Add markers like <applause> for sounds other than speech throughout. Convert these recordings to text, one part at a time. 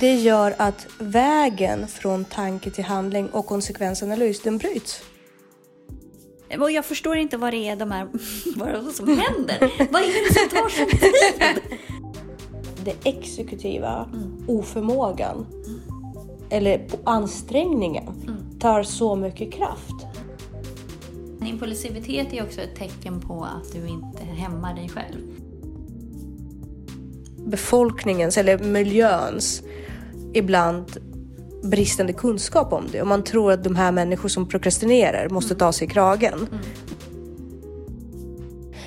det gör att vägen från tanke till handling och konsekvensanalys, den bryts. Och jag förstår inte vad det är de här, <laughs> vad är som händer. vad är det som tar så tid? <laughs> Det exekutiva, oförmågan eller ansträngningen tar så mycket kraft. Impulsivitet är också ett tecken på att du inte hämmar dig själv. Befolkningens eller miljöns ibland bristande kunskap om det och man tror att de här människor som prokrastinerar måste ta sig i kragen.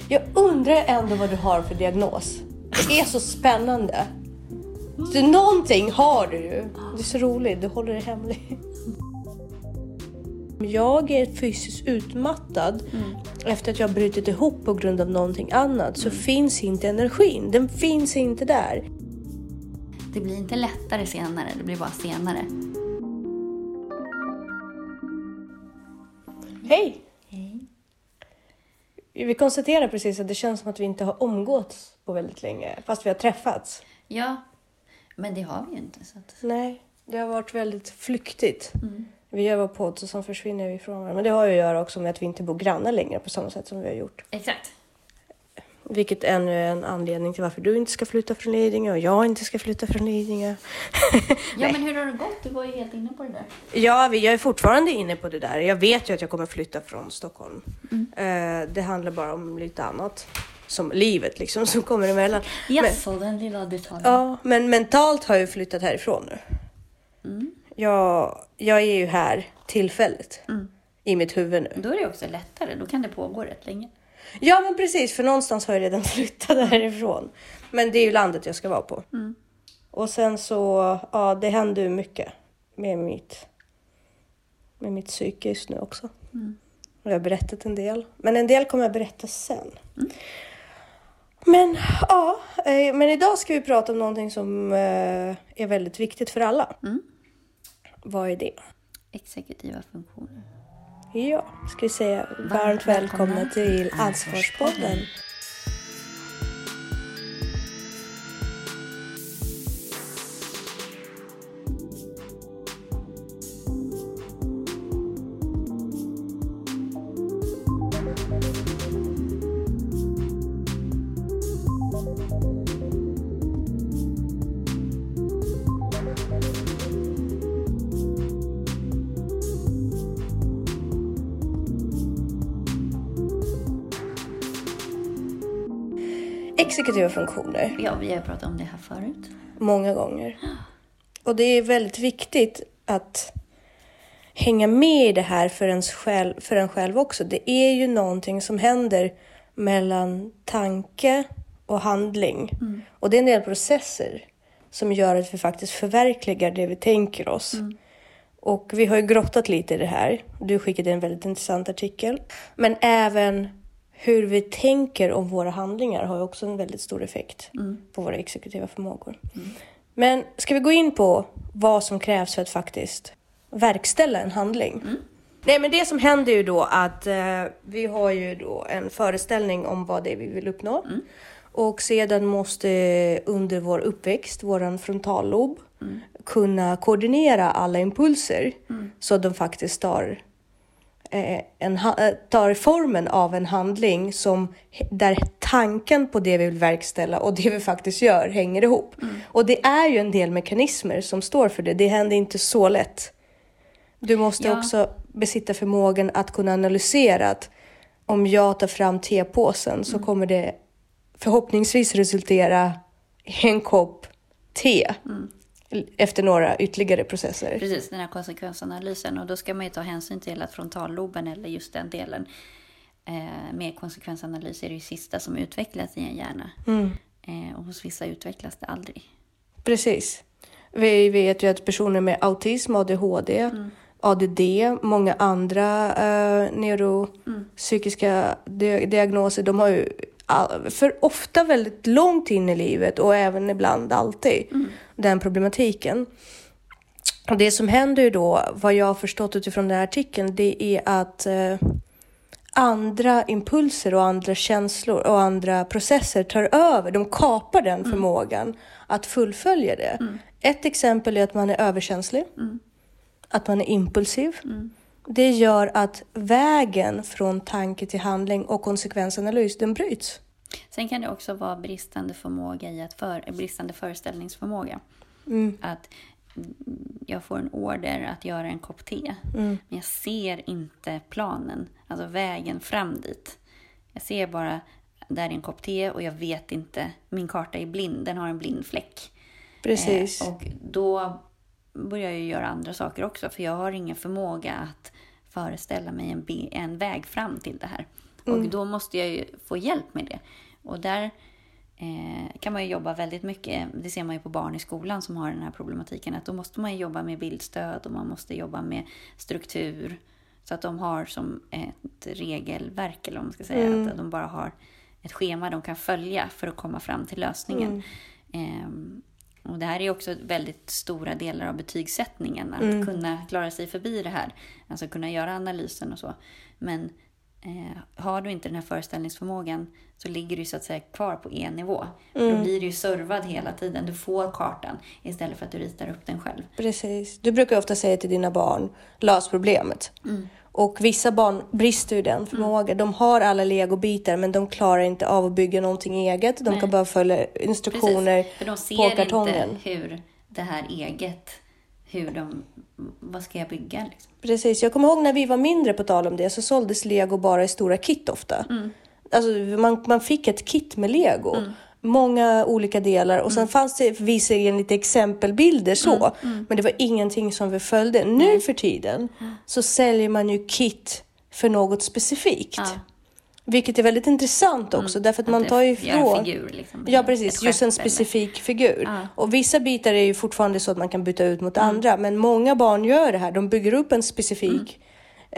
Jag undrar ändå vad du har för diagnos. Det är så spännande. Så någonting har du ju. Det är så roligt, du håller det hemligt. Jag är fysiskt utmattad efter att jag brutit ihop på grund av någonting annat så finns inte energin. Den finns inte där. Det blir inte lättare senare, det blir bara senare. Hej! Hej. Vi konstaterar precis att det känns som att vi inte har omgåtts på väldigt länge, fast vi har träffats. Ja, men det har vi ju inte. Så att... Nej, det har varit väldigt flyktigt. Vi gör vår podd och sen försvinner vi ifrån varandra. Men det har ju att göra också med att vi inte bor grannar längre på samma sätt som vi har gjort. Exakt. Vilket ännu är en anledning till varför du inte ska flytta från Lidingö och jag inte ska flytta från Lidingö. <laughs> Ja, men hur har det gått? Du var ju helt inne på det där. Ja, vi- jag är fortfarande inne på det där. Jag vet ju att jag kommer flytta från Stockholm. Eh, Det handlar bara om lite annat. Som livet liksom, <laughs> som kommer emellan. Men, Jaså, den lilla detaljen. ja, men mentalt har jag ju flyttat härifrån nu. Jag, jag är ju här tillfälligt. I mitt huvud nu. Då är det också lättare, då kan det pågå rätt länge. Ja, men precis. För någonstans har jag redan <laughs> flyttat härifrån. Men det är ju landet jag ska vara på. Och sen så, ja, det händer ju mycket med mitt, med mitt psyke just nu också. Och jag har berättat en del. Men en del kommer jag berätta sen. Men ja, eh, men idag ska vi prata om någonting som eh, är väldigt viktigt för alla. Vad är det? Exekutiva funktioner. Ja, ska vi säga varmt välkomna till Ansvarspodden. Exekutiva funktioner. Ja, vi har pratat om det här förut. många gånger. Och det är väldigt viktigt att hänga med i det här för, ens själv, för en själv också. Det är ju någonting som händer mellan tanke och handling. Och det är en del processer som gör att vi faktiskt förverkligar det vi tänker oss. Och vi har ju grottat lite i det här. Du skickade en väldigt intressant artikel. Men även hur vi tänker om våra handlingar har ju också en väldigt stor effekt på våra exekutiva förmågor. Men ska vi gå in på vad som krävs för att faktiskt verkställa en handling? Nej, men det som händer ju då att eh, vi har ju då en föreställning om vad det är vi vill uppnå. Och sedan måste under vår uppväxt, våran frontallob, kunna koordinera alla impulser så att de faktiskt tar eh, en, ha- eh, tar formen av en handling som, där tanken på det vi vill verkställa och det vi faktiskt gör hänger ihop. Och det är ju en del mekanismer som står för det. Det händer inte så lätt. Du måste Ja. också besitta förmågan att kunna analysera att om jag tar fram tepåsen så kommer det förhoppningsvis resultera i en kopp te efter några ytterligare processer. Precis, den här konsekvensanalysen. Och då ska man ju ta hänsyn till att frontalloben, eller just den delen, eh, med konsekvensanalys är det ju sista som utvecklas i en hjärna. Eh, och hos vissa utvecklas det aldrig. Precis. Vi vet ju att personer med autism, ADHD, ADD, många andra eh, neuropsykiska di- diagnoser, de har ju för ofta väldigt långt in i livet och även ibland alltid den problematiken. Och det som händer då, vad jag har förstått utifrån den här artikeln, det är att eh, andra impulser och andra känslor och andra processer tar över. De kapar den förmågan att fullfölja det. Ett exempel är att man är överkänslig. Att man är impulsiv. Det gör att vägen från tanke till handling och konsekvensanalys, den bryts. Sen kan det också vara bristande förmåga i att för, bristande föreställningsförmåga. Att mm, jag får en order att göra en kopp te, men jag ser inte planen, alltså vägen fram dit. Jag ser bara där är en kopp te och jag vet inte, min karta är blind, den har en blind fläck. Precis. Eh, och då börjar jag göra andra saker också, för jag har ingen förmåga att föreställa mig en, en väg fram till det här. Och då måste jag ju få hjälp med det. Och där eh, kan man ju jobba väldigt mycket, det ser man ju på barn i skolan som har den här problematiken, att då måste man ju jobba med bildstöd och man måste jobba med struktur. Så att de har som ett regelverk, eller vad man ska säga, att de bara har ett schema de kan följa för att komma fram till lösningen. Ehm, och det här är också väldigt stora delar av betygssättningen, att kunna klara sig förbi det här. Alltså kunna göra analysen och så. Men eh, har du inte den här föreställningsförmågan så ligger du så att säga kvar på E-nivå. Då blir du ju servad hela tiden. Du får kartan istället för att du ritar upp den själv. Precis. Du brukar ofta säga till dina barn, lös problemet. Och vissa barn brister ju den förmågan. De har alla legobitar men de klarar inte av att bygga någonting eget. De kan bara följa instruktioner Precis, för de på ser kartongen. inte hur det här eget, hur de, vad ska jag bygga liksom? Precis. Jag kommer ihåg när vi var mindre på tal om det så såldes lego bara i stora kit ofta. Alltså man, man fick ett kit med lego. Många olika delar och sen fanns det visserligen lite exempelbilder så. Men det var ingenting som vi följde. Nu för tiden så säljer man ju kit för något specifikt. Ja. Vilket är väldigt intressant också därför att, Att man tar gör en ifrån. figur, liksom. Ja precis, just en skepp eller- specifik figur. Ja. Och vissa bitar är ju fortfarande så att man kan byta ut mot andra. Men många barn gör det här. De bygger upp en specifik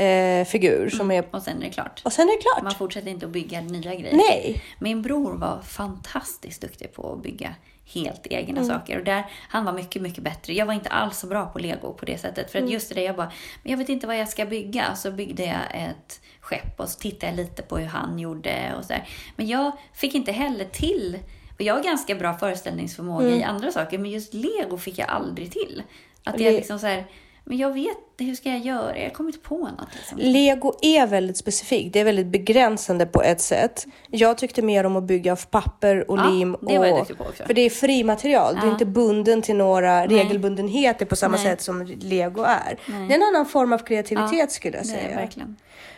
eh, figur som är... Och sen är det klart. Och sen är det klart. Man fortsätter inte att bygga nya grejer. Nej. Min bror var fantastiskt duktig på att bygga helt egna Mm. saker. Och där, han var mycket, mycket bättre. Jag var inte alls så bra på lego på det sättet. För att Mm. just det där, jag bara, men jag vet inte vad jag ska bygga. Så byggde jag ett skepp och så tittade jag lite på hur han gjorde och så där. Men jag fick inte heller till, och jag har ganska bra föreställningsförmåga i andra saker, men just lego fick jag aldrig till. Att jag liksom så här, men jag vet, hur ska jag göra? Jag kommer inte på något. Liksom. Lego är väldigt specifikt. Det är väldigt begränsande på ett sätt. Jag tyckte mer om att bygga av papper och Ja, lim. det var jag och, på också. För det är frimaterial. Du är Ja. inte bunden till några Nej. regelbundenheter på samma Nej. sätt som lego är. Det är en annan form av kreativitet skulle jag säga. verkligen.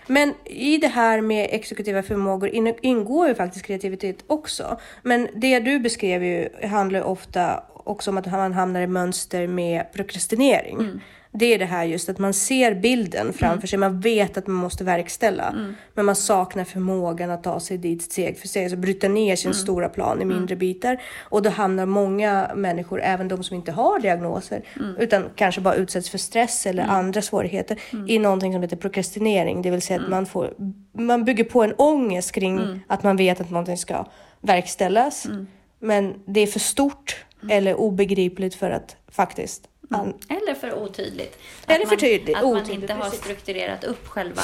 Men i det här med exekutiva förmågor in- ingår ju faktiskt kreativitet också. Men det du beskrev ju handlar ofta också om att man hamnar i mönster med prokrastinering. Mm. Det är det här just att man ser bilden framför sig, man vet att man måste verkställa. Mm. Men man saknar förmågan att ta sig dit steg för steg, alltså bryta ner sin Mm. stora plan i mindre bitar. Och då hamnar många människor, även de som inte har diagnoser, Mm. utan kanske bara utsätts för stress eller andra svårigheter, Mm. i någonting som heter prokrastinering. Det vill säga att man, får, man bygger på en ångest kring Mm. att man vet att någonting ska verkställas. Men det är för stort Mm. eller obegripligt för att faktiskt an- Eller för otydligt. Eller Att för man- tydligt, Att man otydligt, inte har precis. strukturerat upp själva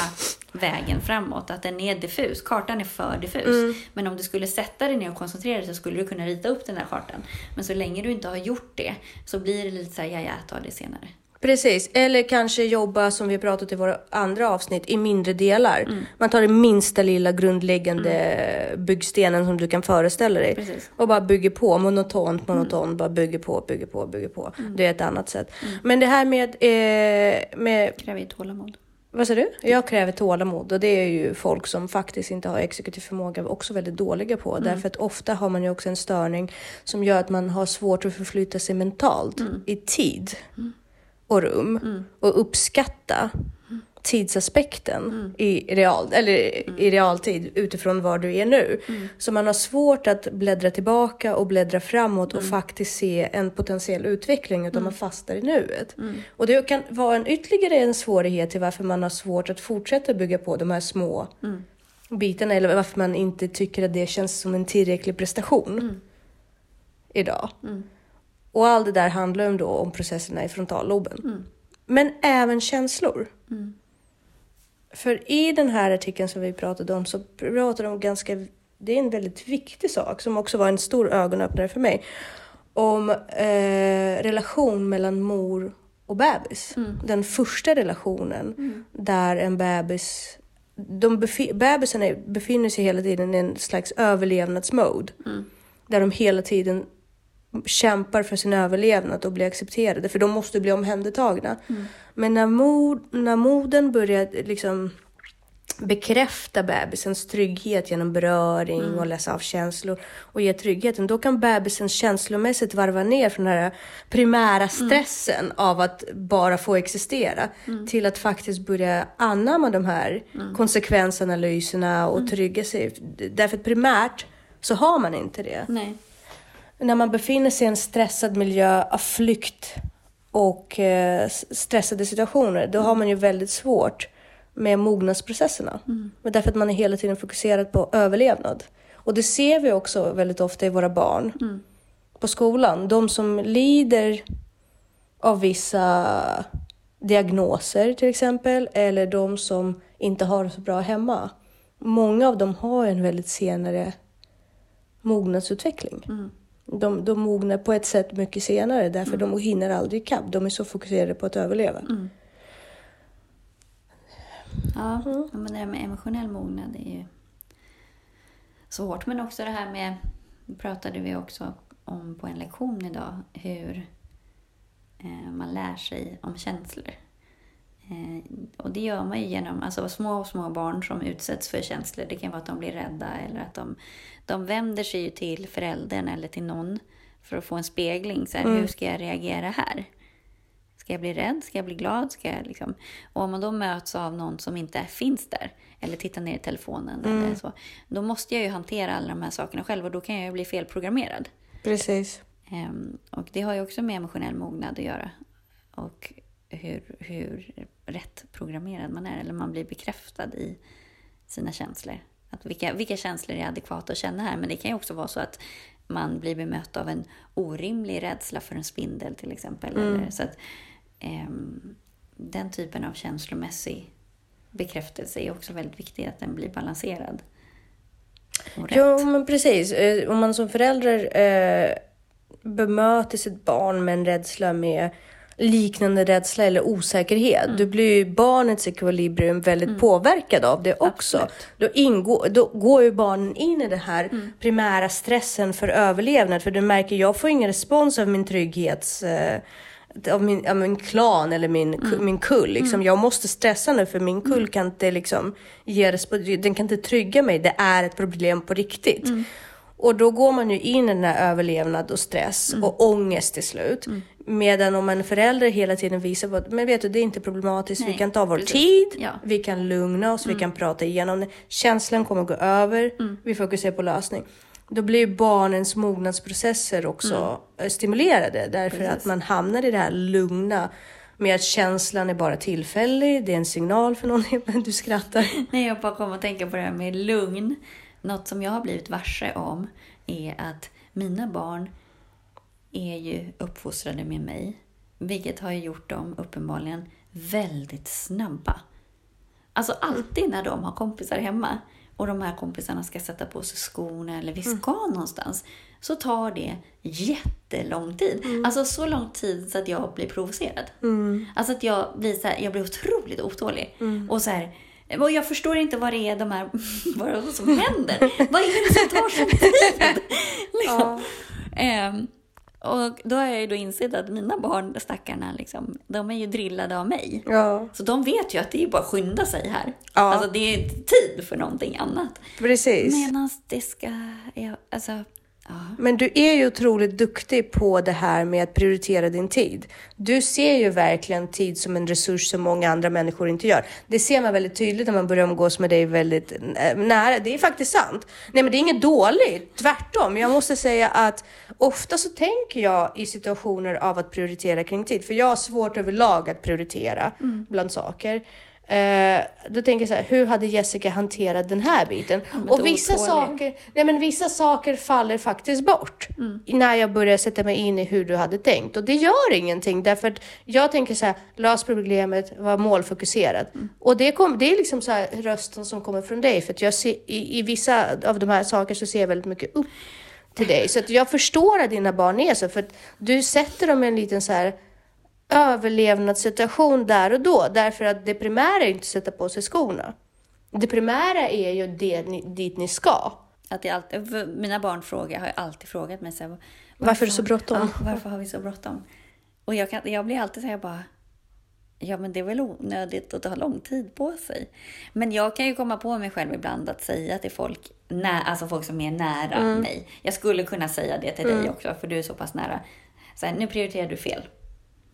vägen framåt. Att den är diffus. Kartan är för diffus. Mm. Men om du skulle sätta dig ner och koncentrera dig så skulle du kunna rita upp den här kartan. Men så länge du inte har gjort det så blir det lite så här, ja, jag tar det senare. Precis, eller kanske jobba som vi pratat i våra andra avsnitt i mindre delar. Mm. Man tar den minsta lilla grundläggande byggstenen som du kan föreställa dig Precis. och bara bygger på monotont, monotont, bara bygger på, bygger på, bygger på. Det är ett annat sätt. Men det här med, eh, med Kräver tålamod. vad sa du? Jag kräver tålamod och det är ju folk som faktiskt inte har exekutiv förmåga också väldigt dåliga på. Därför att ofta har man ju också en störning som gör att man har svårt att förflytta sig mentalt i tid och rum och uppskatta tidsaspekten i, real, eller i realtid utifrån var du är nu. Så man har svårt att bläddra tillbaka och bläddra framåt och faktiskt se en potentiell utveckling utan man fastnar i nuet. Och det kan vara en ytterligare en svårighet till varför man har svårt att fortsätta bygga på de här små bitarna eller varför man inte tycker att det känns som en tillräcklig prestation idag. Och allt det där handlar ju då om processerna i frontalloben. Men även känslor. För i den här artikeln som vi pratade om så pratar de ganska, det är en väldigt viktig sak som också var en stor ögonöppnare för mig. om eh, relation mellan mor och bebis. Den första relationen där en bebis de befi- bebisarna befinner sig hela tiden i en slags överlevnadsmode. Där de hela tiden kämpar för sin överlevnad och blir accepterade, för de måste bli omhändertagna. Men när, mod, när modern börjar liksom bekräfta bebisens trygghet genom beröring och läsa av känslor och ge tryggheten, då kan bebisen känslomässigt varva ner från den här primära stressen av att bara få existera till att faktiskt börja anamma de här konsekvensanalyserna och trygga sig. Därför att primärt så har man inte det. Nej. När man befinner sig i en stressad miljö av flykt och eh, stressade situationer, då har man ju väldigt svårt med mognadsprocesserna. Men därför att man är hela tiden fokuserad på överlevnad. Och det ser vi också väldigt ofta i våra barn på skolan. De som lider av vissa diagnoser till exempel, eller de som inte har det så bra hemma. Många av dem har en väldigt senare mognadsutveckling. De, de mognar på ett sätt mycket senare därför de hinner aldrig ikapp. De är så fokuserade på att överleva. Ja, ja, men det här med emotionell mognad är ju svårt. Men också det här med, pratade vi också om på en lektion idag, hur eh, man lär sig om känslor. Eh, och det gör man ju genom alltså, små, små barn som utsätts för känslor. Det kan vara att de blir rädda eller att de, de vänder sig ju till föräldern eller till någon för att få en spegling. Så här, Hur ska jag reagera här? Ska jag bli rädd? Ska jag bli glad? Ska jag liksom... Och om man då möts av någon som inte finns där, eller tittar ner i telefonen, eller så, då måste jag ju hantera alla de här sakerna själv och då kan jag ju bli felprogrammerad. Precis. Ehm, och det har ju också med emotionell mognad att göra. Och hur, hur rätt programmerad man är, eller man blir bekräftad i sina känslor. Att vilka, vilka känslor är adekvata att känna här? Men det kan ju också vara så att man blir bemött av en orimlig rädsla för en spindel till exempel. Eller, så att, ehm, den typen av känslomässig bekräftelse är också väldigt viktig, att den blir balanserad. Jo, men precis. Eh, Om man som förälder eh, bemöter sitt barn med en rädsla med liknande rädsla eller osäkerhet, då blir ju barnets ekvilibrium väldigt påverkad av det också. Då, ingår, då går ju barnen in i den här primära stressen för överlevnad, för du märker, jag får ingen respons av min trygghets... Eh, av min, av min klan eller min, ku- min kull. Liksom. Jag måste stressa nu för min kull kan inte liksom ge den kan inte trygga mig. Det är ett problem på riktigt. Och då går man ju in i den här överlevnad och stress och ångest till slut. Medan om en förälder hela tiden visar på att men vet du, det är inte problematiskt, vi Nej, kan ta vår precis. tid, Ja. vi kan lugna oss, vi kan prata igenom det. Känslan kommer gå över, vi fokuserar på lösning. Då blir barnens mognadsprocesser också eh, stimulerade därför Precis. att man hamnar i det här lugna med att känslan är bara tillfällig, det är en signal för någon, <laughs> men du skrattar. Nej, jag bara kom att tänka på det här med lugn. Något som jag har blivit varse om är att mina barn är ju uppfostrade med mig. Vilket har gjort dem uppenbarligen väldigt snabba. Alltså alltid när de har kompisar hemma och de här kompisarna ska sätta på sig skorna eller vi ska någonstans så tar det jättelång tid. Alltså så lång tid så att jag blir provocerad. Alltså att jag blir, så här, jag blir otroligt otålig. Och så här, och jag förstår inte vad det är de här, <laughs> vad är som händer. vad är det som tar så <laughs> tid? liksom. Ehm, och då har jag ju då insett att mina barn, stackarna, liksom, de är ju drillade av mig. Ja, Så de vet ju att det är bara att skynda sig här. Ja. Alltså det är inte tid för någonting annat. precis. Medan det ska... Ja, alltså. Men du är ju otroligt duktig på det här med att prioritera din tid. Du ser ju verkligen tid som en resurs som många andra människor inte gör. Det ser man väldigt tydligt när man börjar umgås med dig väldigt nära. Det är faktiskt sant. Nej, men det är inget dåligt. Tvärtom. Jag måste säga att ofta så tänker jag i situationer av att prioritera kring tid, för jag har svårt överlag att prioritera bland saker. Eh, då tänker jag så här, hur hade Jessica hanterat den här biten? Och vissa saker, nej men vissa saker faller faktiskt bort när jag börjar sätta mig in i hur du hade tänkt. Och det gör ingenting därför att jag tänker så här, lös problemet, var målfokuserad. Och det, kom, det är liksom så här rösten som kommer från dig för att jag ser i, i vissa av de här sakerna så ser jag väldigt mycket upp till dig. Så att jag förstår att dina barn är så, för att du sätter dem i en liten så här överlevnadssituation där och då, därför att det primära är inte att sätta på sig skorna. Det primära är ju det ni, dit ni ska. Att jag alltid, mina barn frågar, har ju alltid frågat mig så här, Varför är det så bråttom? Ja, varför har vi så bråttom? Och jag, kan, jag blir alltid så här bara, ja men det är väl onödigt att ta lång tid på sig. Men jag kan ju komma på mig själv ibland att säga till folk, när, alltså folk som är nära mig. Jag skulle kunna säga det till dig också, för du är så pass nära. Så här, nu prioriterar du fel.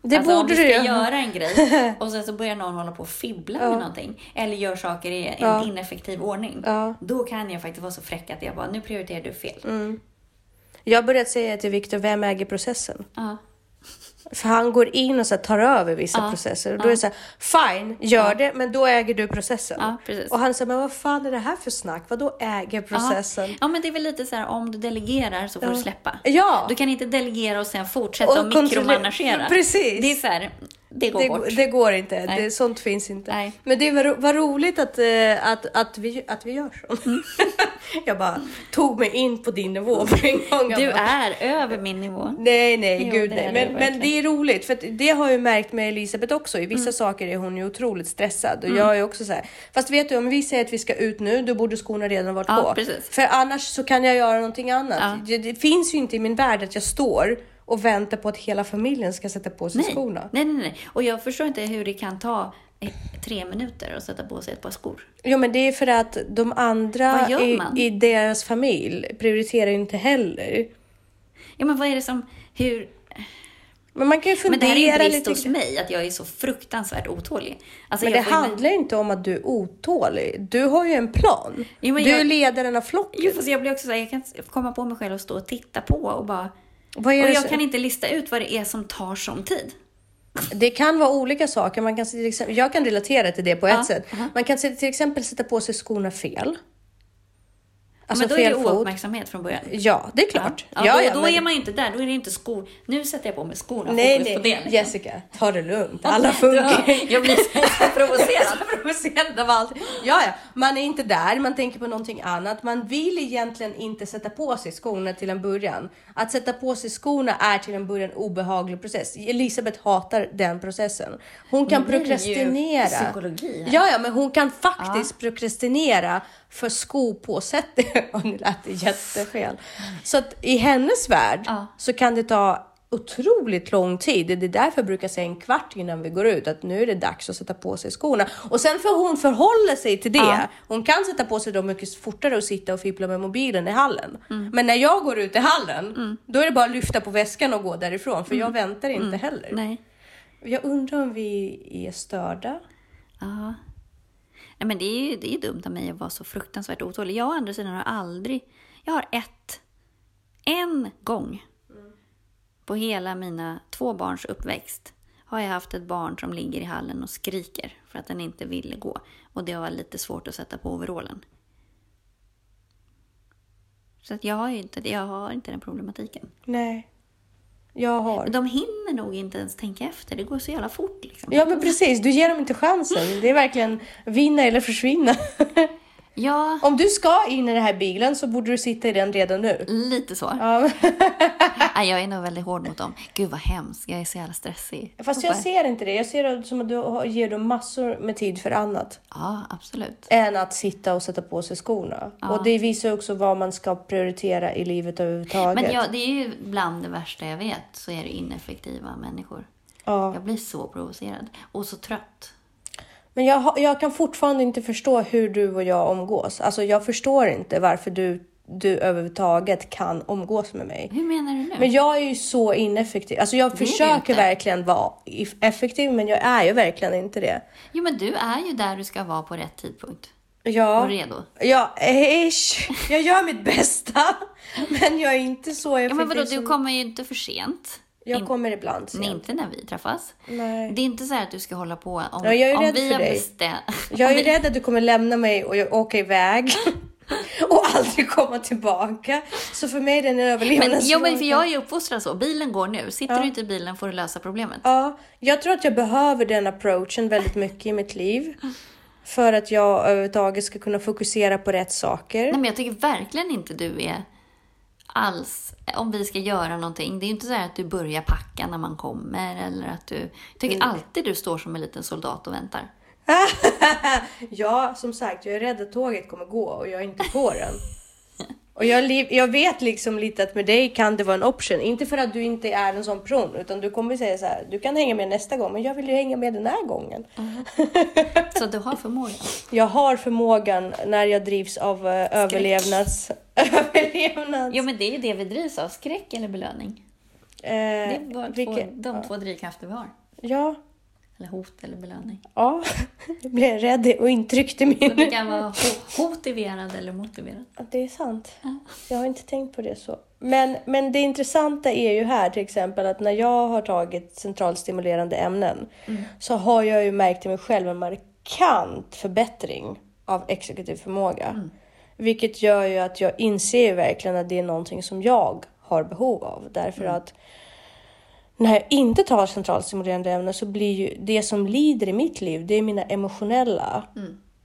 Det alltså, om borde du du ska göra en grej <laughs> och sen så börjar någon hålla på och fibbla med någonting. Eller gör saker i en Ja. ineffektiv ordning. Ja. Då kan jag faktiskt vara så fräck att jag bara, nu prioriterar du fel. Mm. Jag börjat säga till Viktor, vem äger processen? Ja. För han går in och så tar över vissa Ja. processer. Och då är det så här, fine, gör det, men då äger du processen. Ja. Och han säger, men vad fan är det här för snack? Vad då äger processen? Ja. ja, men det är väl lite så här, om du delegerar så får du släppa. Ja. Du kan inte delegera och sen fortsätta Och och, mikromanagera. <laughs> Precis. Det är så här, det går Det, bort. det går inte, Nej. det, sånt finns inte. Nej. Men det var, var roligt att, eh, att, att, vi, att vi gör så. Mm. <laughs> jag bara tog mig in på din nivå på en gång. Du bara, är över min nivå. Nej, nej, Jo, gud nej. Men, men det är roligt, för det har jag märkt med Elisabeth också. I Mm. vissa saker är hon ju otroligt stressad. Och jag är också så här. Fast vet du, om vi säger att vi ska ut nu, då borde skorna redan varit Ja, på. precis. För annars så kan jag göra någonting annat. Ja. Det, det finns ju inte i min värld att jag står och väntar på att hela familjen ska sätta på sig Nej. skorna. nej, nej, nej. Och jag förstår inte hur det kan ta eh, tre minuter att sätta på sig ett par skor. Jo, men det är för att de andra i, i deras familj prioriterar inte heller. Ja, men vad är det som, hur... Men man kan ju Men det fundera här är en brist lite. hos mig, att jag är så fruktansvärt otålig. Alltså, Men det får ju- handlar inte om att du är otålig. Du har ju en plan. Jo, du jag- ledaren av flocken. Jo, fast jag blir också så här, jag kan komma på mig själv och stå och titta på och bara... Och jag så- kan inte lista ut vad det är som tar sån tid. Det kan vara olika saker. Man kan, jag kan relatera till det på ett Ja, sätt. aha. Man kan till exempel sätta på sig skorna fel. Alltså men då är det fot. ouppmärksamhet från början. Ja, det är klart. Ja, Ja, då, ja, då men- är man ju inte där. Då är det inte skor. Nu sätter jag på mig skorna. Nej, fokus på det. nej, liksom. Jessica, ta det lugnt. Alla funkar. Jag blir så <laughs> provocerad. <laughs> provocerad av allt. Ja, ja, man är inte där, man tänker på någonting annat. Man vill egentligen inte sätta på sig skorna till en början. Att sätta på sig skorna är till en början en obehaglig process. Elisabeth hatar den processen. Hon kan prokrastinera. psykologi här. Ja, ja, men hon kan faktiskt prokrastinera för skopåsättning. <laughs> Och nu lät det jättefel. Så att i hennes värld Ja. så kan det ta otroligt lång tid. Det är därför jag brukar säga en kvart innan vi går ut att nu är det dags att sätta på sig skorna. Och sen får hon förhålla sig till det. Ja. Hon kan sätta på sig dem mycket fortare och sitta och fippla med mobilen i hallen. Mm. Men när jag går ut i hallen, då är det bara att lyfta på väskan och gå därifrån. För jag väntar inte heller. Mm. Nej. Jag undrar om vi är störda. Ja. Nej, men det är ju det är dumt av mig att vara så fruktansvärt otålig. Jag å andra sidan har aldrig... Jag har ett... En gång på hela mina två barns uppväxt har jag haft ett barn som ligger i hallen och skriker för att den inte ville gå. Och det var lite svårt att sätta på overallen. Så att jag har ju inte, jag har inte den problematiken. Nej, jag har. De hinner nog inte ens tänka efter. Det går så jävla fort liksom. Ja men precis, du ger dem inte chansen. Det är verkligen vinna eller försvinna. <laughs> Ja, Om du ska in i den här bilen så borde du sitta i den redan nu. lite så. Ja, <laughs> Nej, jag är nog väldigt hård mot dem. Gud vad hemskt, jag är så jävla stressig. Fast jag ser inte det. Jag ser det som att du ger dem massor med tid för annat. Ja, absolut. Än att sitta och sätta på sig skorna. Och det visar också vad man ska prioritera i livet överhuvudtaget. Men jag, det är ju bland det värsta jag vet, så är det ineffektiva människor. ja. Jag blir så provocerad och så trött. Men jag, jag kan fortfarande inte förstå hur du och jag omgås. Alltså jag förstår inte varför du, du överhuvudtaget kan omgås med mig. Hur menar du nu? Men jag är ju så ineffektiv. Alltså jag Det försöker verkligen vara effektiv, men jag är ju verkligen inte det. Jo, men du är ju där du ska vara på rätt tidpunkt. Ja, Och redo. ja ish. Jag gör mitt bästa, <laughs> men jag är inte så Ja, effektiv men vadå, du kommer ju inte för sent. Jag In- kommer ibland sent. Nej, inte när vi träffas. Nej. Det är inte så här att du ska hålla på om, Ja, jag är om rädd vi för har dig. Jag <laughs> är ju rädd att du kommer lämna mig och jag åker iväg. <laughs> och aldrig komma tillbaka. Så för mig är det en överlevnadsfråga. jo, men för jag är uppfostrad så. Bilen går nu. Sitter du inte i bilen får du lösa problemet. Ja, jag tror att jag behöver den approachen väldigt mycket i mitt liv. För att jag överhuvudtaget ska kunna fokusera på rätt saker. Nej, men jag tycker verkligen inte du är alls om vi ska göra någonting. Det är ju inte så här att du börjar packa när man kommer eller att du... Jag tycker Mm. alltid du står som en liten soldat och väntar. <laughs> ja, som sagt, jag är rädd att tåget kommer gå och jag är inte på den. Och jag, jag vet liksom lite att med dig kan det vara en option. Inte för att du inte är en sån person, utan du kommer säga så här, du kan hänga med nästa gång, men jag vill ju hänga med den här gången. Så du har förmågan. <laughs> Jag har förmågan när jag drivs av uh, överlevnads... <laughs> överlevnads... Jo, men det är ju det vi drivs av. Skräck eller belöning. Eh, Det är bara två, vilken- de två drivkrafter vi har. Ja, Eller hot eller belöning. ja. <laughs> Jag blev rädd och intryckte Så det min... kan vara ho- motiverad eller motiverad. Ja, Det är sant. Jag har inte tänkt på det så. Men, men det intressanta är ju här till exempel att när jag har tagit centralstimulerande ämnen så har jag ju märkt i mig själv en markant förbättring av exekutiv förmåga. Vilket gör ju att jag inser verkligen att det är någonting som jag har behov av. Därför att när jag inte tar centralstimulerande ämnen så blir ju det som lider i mitt liv, det är mina emotionella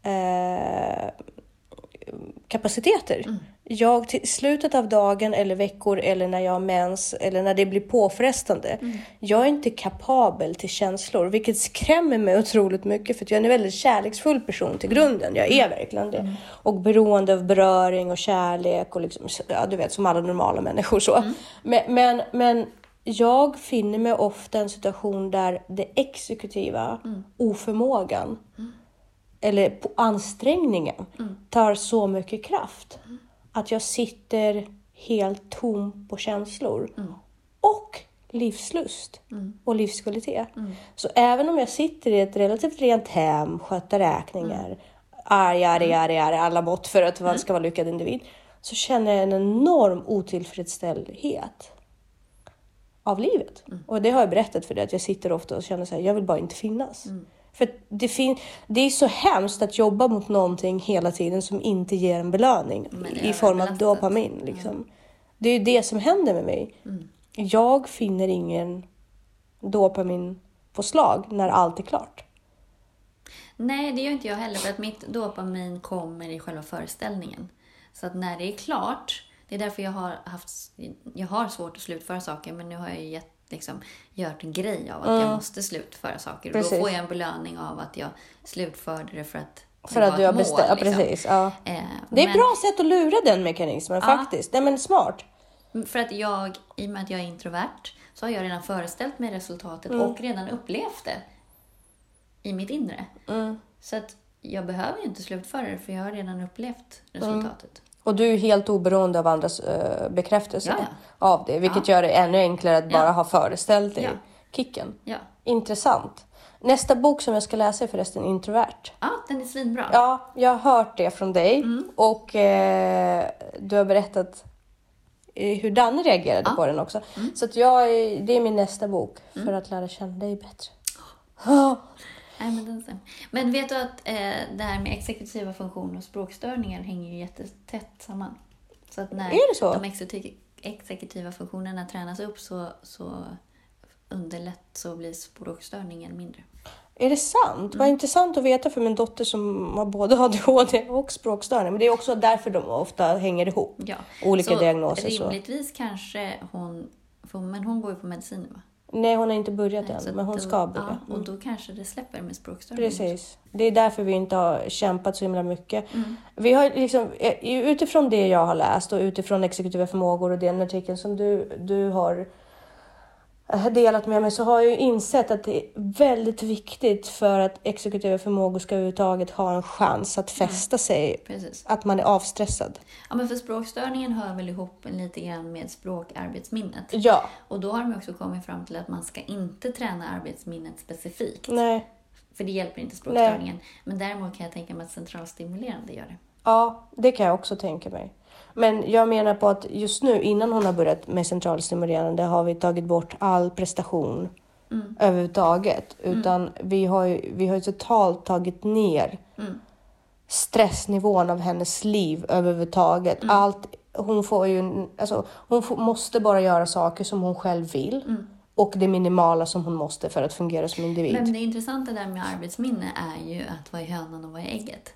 eh, kapaciteter. Jag till slutet av dagen eller veckor eller när jag har mens eller när det blir påfrestande. Jag är inte kapabel till känslor, vilket skrämmer mig otroligt mycket för jag är en väldigt kärleksfull person till grunden. Jag är verkligen det. Och beroende av beröring och kärlek och liksom, ja, du vet som alla normala människor så. Men, men, men jag finner mig ofta i en situation där det exekutiva, oförmågan, eller på ansträngningen tar så mycket kraft att jag sitter helt tom på känslor och livslust och livskvalitet. Så även om jag sitter i ett relativt rent hem, sköter räkningar, arg, arg, arg, arg, alla mått för att man ska vara lyckad individ, så känner jag en enorm otillfredsställdhet av livet. Och det har jag berättat för dig, att jag sitter ofta och känner så här, jag vill bara inte finnas. För att det, fin- det är så hemskt att jobba mot någonting hela tiden som inte ger en belöning i form av dopamin. Liksom. Det är ju det som händer med mig. Jag finner ingen dopaminpåslag när allt är klart. Nej, det gör inte jag heller för att mitt dopamin kommer i själva föreställningen. Så att när det är klart, det är därför jag har haft, jag har svårt att slutföra saker men nu har jag gett, liksom, gjort en grej av att jag måste slutföra saker. Och Precis. då får jag en belöning av att jag slutförde det för att För att du har bestämt. Ja, liksom. precis. Ja. Eh, Det är ett bra sätt att lura den mekanismen faktiskt. Nej men smart. För att jag, i och med att jag är introvert, så har jag redan föreställt mig resultatet Mm. och redan upplevt det i mitt inre. Mm. Så att jag behöver ju inte slutföra det, för jag har redan upplevt Mm. Och du är helt oberoende av andras uh, bekräftelse Ja, ja. av det. Vilket gör det ännu enklare att Ja. bara ha föreställt dig Ja. kicken. Ja. Intressant. Nästa bok som jag ska läsa är förresten Introvert. ja, den är svinbra. Ja, jag har hört det från dig Mm. och eh, du har berättat eh, hur Danne reagerade Ja. Mm. på den också. Så att jag, det är min nästa bok för att lära känna dig bättre. <gasps> Nej, men, den stämmer. men vet du att eh, det här med exekutiva funktioner och språkstörningar hänger ju jättetätt samman. Så att när så? de exekuti- exekutiva funktionerna tränas upp så, så underlätt så blir språkstörningen mindre. Är det sant? Mm. Vad intressant att veta för min dotter som har både ADHD och språkstörning. Men det är också därför de ofta hänger ihop. Ja. Olika så diagnoser, så. Rimligtvis kanske hon, för, men hon går ju på medicin va? Nej, hon har inte börjat Så än, men hon då, ska börja. Mm. Ja, och då kanske det släpper med språkstörning. Precis. Det är därför vi inte har kämpat så himla mycket. Mm. Vi har liksom, eh, utifrån det jag har läst och utifrån exekutiva förmågor och den artikeln som du, du har delat med mig så har jag ju insett att det är väldigt viktigt för att exekutiva förmågor ska överhuvudtaget ha en chans att Mm. fästa sig. Precis. Att man är avstressad. Ja, men för språkstörningen hör väl ihop lite grann med språkarbetsminnet. Ja, Och då har de också kommit fram till att man ska inte träna arbetsminnet specifikt. nej. För det hjälper inte språkstörningen. Men däremot kan jag tänka mig att centralstimulerande gör det. Ja, det kan jag också tänka mig. Men jag menar på att just nu innan hon har börjat med centralstimulerande har vi tagit bort all prestation Mm. överhuvudtaget. Utan vi har ju vi har ju totalt tagit ner Mm. stressnivån av hennes liv överhuvudtaget. Mm. Allt, hon får ju, alltså, hon får, måste bara göra saker som hon själv vill. Mm. Och det minimala som hon måste för att fungera som individ. Men det intressanta där med arbetsminne är ju att vad är hönan och vad är ägget?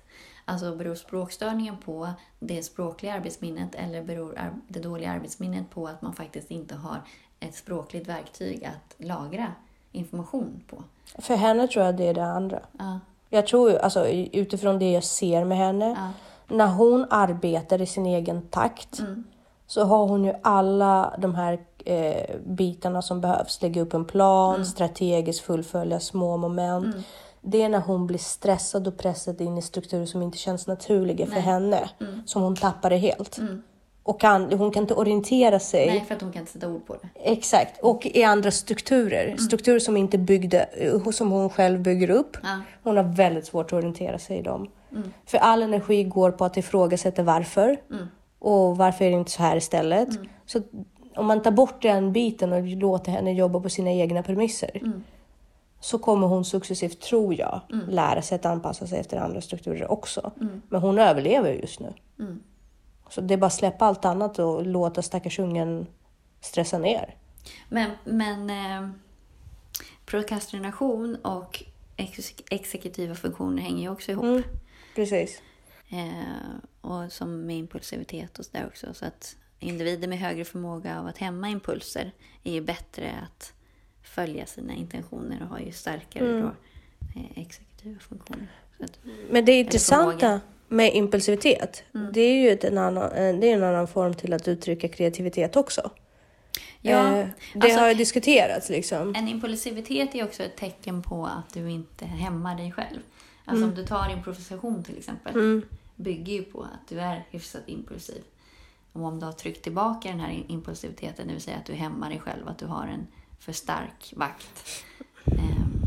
Alltså beror språkstörningen på det språkliga arbetsminnet eller beror det dåliga arbetsminnet på att man faktiskt inte har ett språkligt verktyg att lagra information på? För henne tror jag det är det andra. Ja. Jag tror alltså utifrån det jag ser med henne. Ja. När hon arbetar i sin egen takt Mm. så har hon ju alla de här eh, bitarna som behövs. Lägga upp en plan, Mm. strategiskt fullfölja små moment. Det är när hon blir stressad och pressad in i strukturer som inte känns naturliga för henne som hon tappar det helt. Och kan, hon kan inte orientera sig. Nej, för att hon kan inte sätta ord på det. Exakt, och i andra strukturer. Strukturer som inte byggde, eh, som hon själv bygger upp. Ja. Hon har väldigt svårt att orientera sig i dem. För all energi går på att ifrågasätta varför. Och varför är det inte så här istället? Så om man tar bort den biten och låter henne jobba på sina egna premisser. Så kommer hon successivt, tror jag, lära sig att anpassa sig efter andra strukturer också. Men hon överlever just nu. Så det är bara att släppa allt annat och låta stackars ungen stressa ner. Men, men eh, prokrastination och ex exekutiva funktioner hänger ju också ihop. Mm, precis. Eh, och som med impulsivitet och sådär också. Så att individer med högre förmåga av att hämma impulser är ju bättre att följa sina intentioner och har ju starkare Mm. då, eh, exekutiva funktioner. Att, Men det förmåga. intressanta med impulsivitet, det är ju en, annan, eh, det är en annan form till att uttrycka kreativitet också. Ja, Eh, det alltså- har ju diskuterats liksom. En impulsivitet är också ett tecken på att du inte hämmar dig själv. Alltså Mm. om du tar improvisation till exempel. Bygger ju på att du är hyfsat impulsiv. Och om du har tryckt tillbaka den här impulsiviteten, det vill säga att du hämmar dig själv, att du har en för stark vakt. ehm,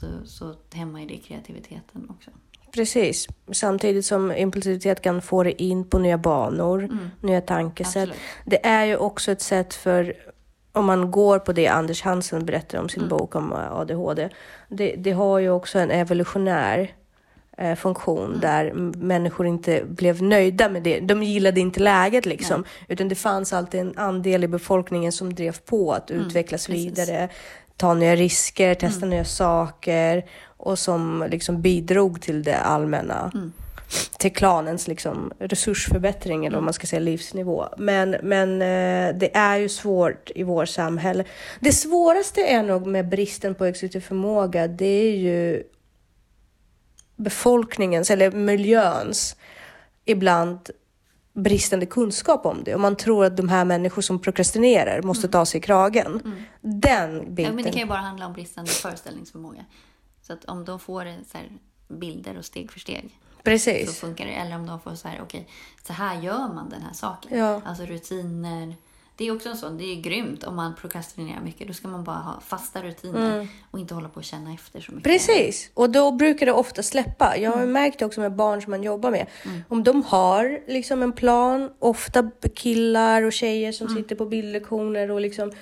så, så hämmar ju det kreativiteten också. Precis. Samtidigt som impulsivitet kan få dig in på nya banor, nya tankesätt. Mm. Absolut. Det är ju också ett sätt för, om man går på det Anders Hansen berättar om Mm. sin bok om ADHD. Det, det har ju också en evolutionär eh, funktion Mm. där människor inte blev nöjda med det. De gillade inte läget liksom. Utan det fanns alltid en andel i befolkningen som drev på att utvecklas Mm, precis. vidare, ta nya risker, testa nya saker och som liksom bidrog till det allmänna. Till klanens liksom resursförbättring eller om man ska säga livsnivå. Men, men eh, det är ju svårt i vårt samhälle. Det svåraste är nog med bristen på exekutiv förmåga, det är ju befolkningens eller miljöns ibland bristande kunskap om det. Och man tror att de här människor som prokrastinerar måste ta sig i kragen. Den Ja, biten. men det kan ju bara handla om bristande föreställningsförmåga. Så att om de får så bilder och steg för steg så Precis. funkar det. Eller om de får så här, okej, så här gör man den här saken. Ja. Alltså rutiner. Det är också en sån, det är grymt om man prokrastinerar mycket. Då ska man bara ha fasta rutiner och inte hålla på och känna efter så mycket. Precis, och då brukar det ofta släppa. Jag har ju märkt det också med barn som man jobbar med. Om de har liksom en plan, ofta killar och tjejer som sitter på bildlektioner och liksom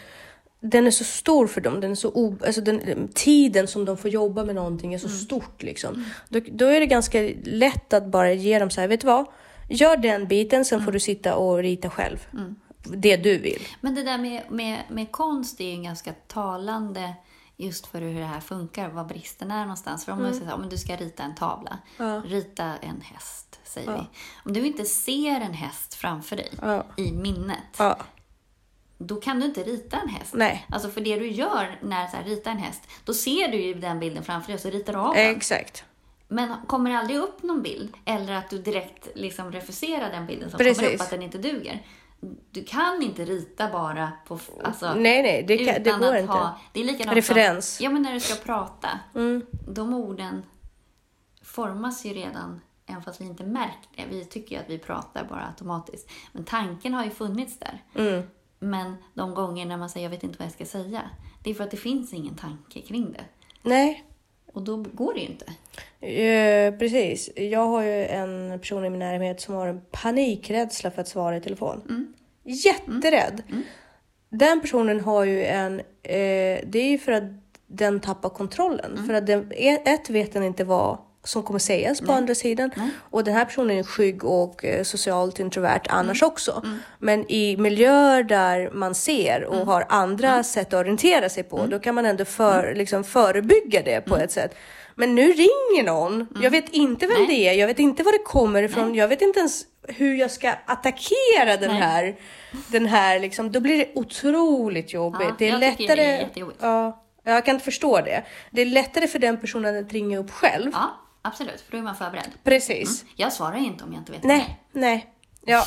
den är så stor för dem. Den är så o, alltså den, tiden som de får jobba med någonting är så stort. Liksom. Då, då är det ganska lätt att bara ge dem så här, vet du vad? Gör den biten, sen får du sitta och rita själv. Det du vill. Men det där med, med, med konst är ju ganska talande just för hur det här funkar, vad bristen är någonstans. För om man säger om du ska rita en tavla, rita en häst, säger vi. Om du inte ser en häst framför dig Ja. i minnet, Ja, då kan du inte rita en häst. Nej. Alltså för det du gör när så här, rita en häst, då ser du ju den bilden framför dig och så ritar du av den. exakt. Men kommer aldrig upp någon bild, eller att du direkt liksom refuserar den bilden som Precis. kommer upp, att den inte duger. Du kan inte rita bara på... Alltså, Nej, nej, det, kan, det går inte. Ha, det är likadant Referens. Som, ja, men när du ska prata. Mm. De orden formas ju redan, även fast vi inte märkt det. Vi tycker ju att vi pratar bara automatiskt. Men tanken har ju funnits där. Mm. Men de gånger när man säger jag vet inte vad jag ska säga, det är för att det finns ingen tanke kring det. Nej, Och då går det ju inte. Eh, precis. Jag har ju en person i min närhet som har en panikrädsla för att svara i telefon. Mm. Jätterädd. Den personen har ju en... Eh, det är ju för att den tappar kontrollen. Mm. För att den, ett vet den inte vad som kommer sägas på andra sidan. Och den här personen är skygg och eh, socialt introvert annars Mm. också. Men i miljöer där man ser och Mm. har andra sätt att orientera sig på, då kan man ändå för, liksom förebygga det Mm. på ett sätt. Men nu ringer någon. Jag vet inte vem Mm. Nej. det är. Jag vet inte var det kommer ifrån. Jag vet inte ens hur jag ska attackera den Nej. här. Den här liksom. Då blir det otroligt jobbigt. Ja, det är lättare. det är ja, jag kan inte förstå det. Det är lättare för den personen att ringa upp själv. Ja, absolut. För då är man förberedd. Precis. Jag svarar inte om jag inte vet Nej, nej. Ja,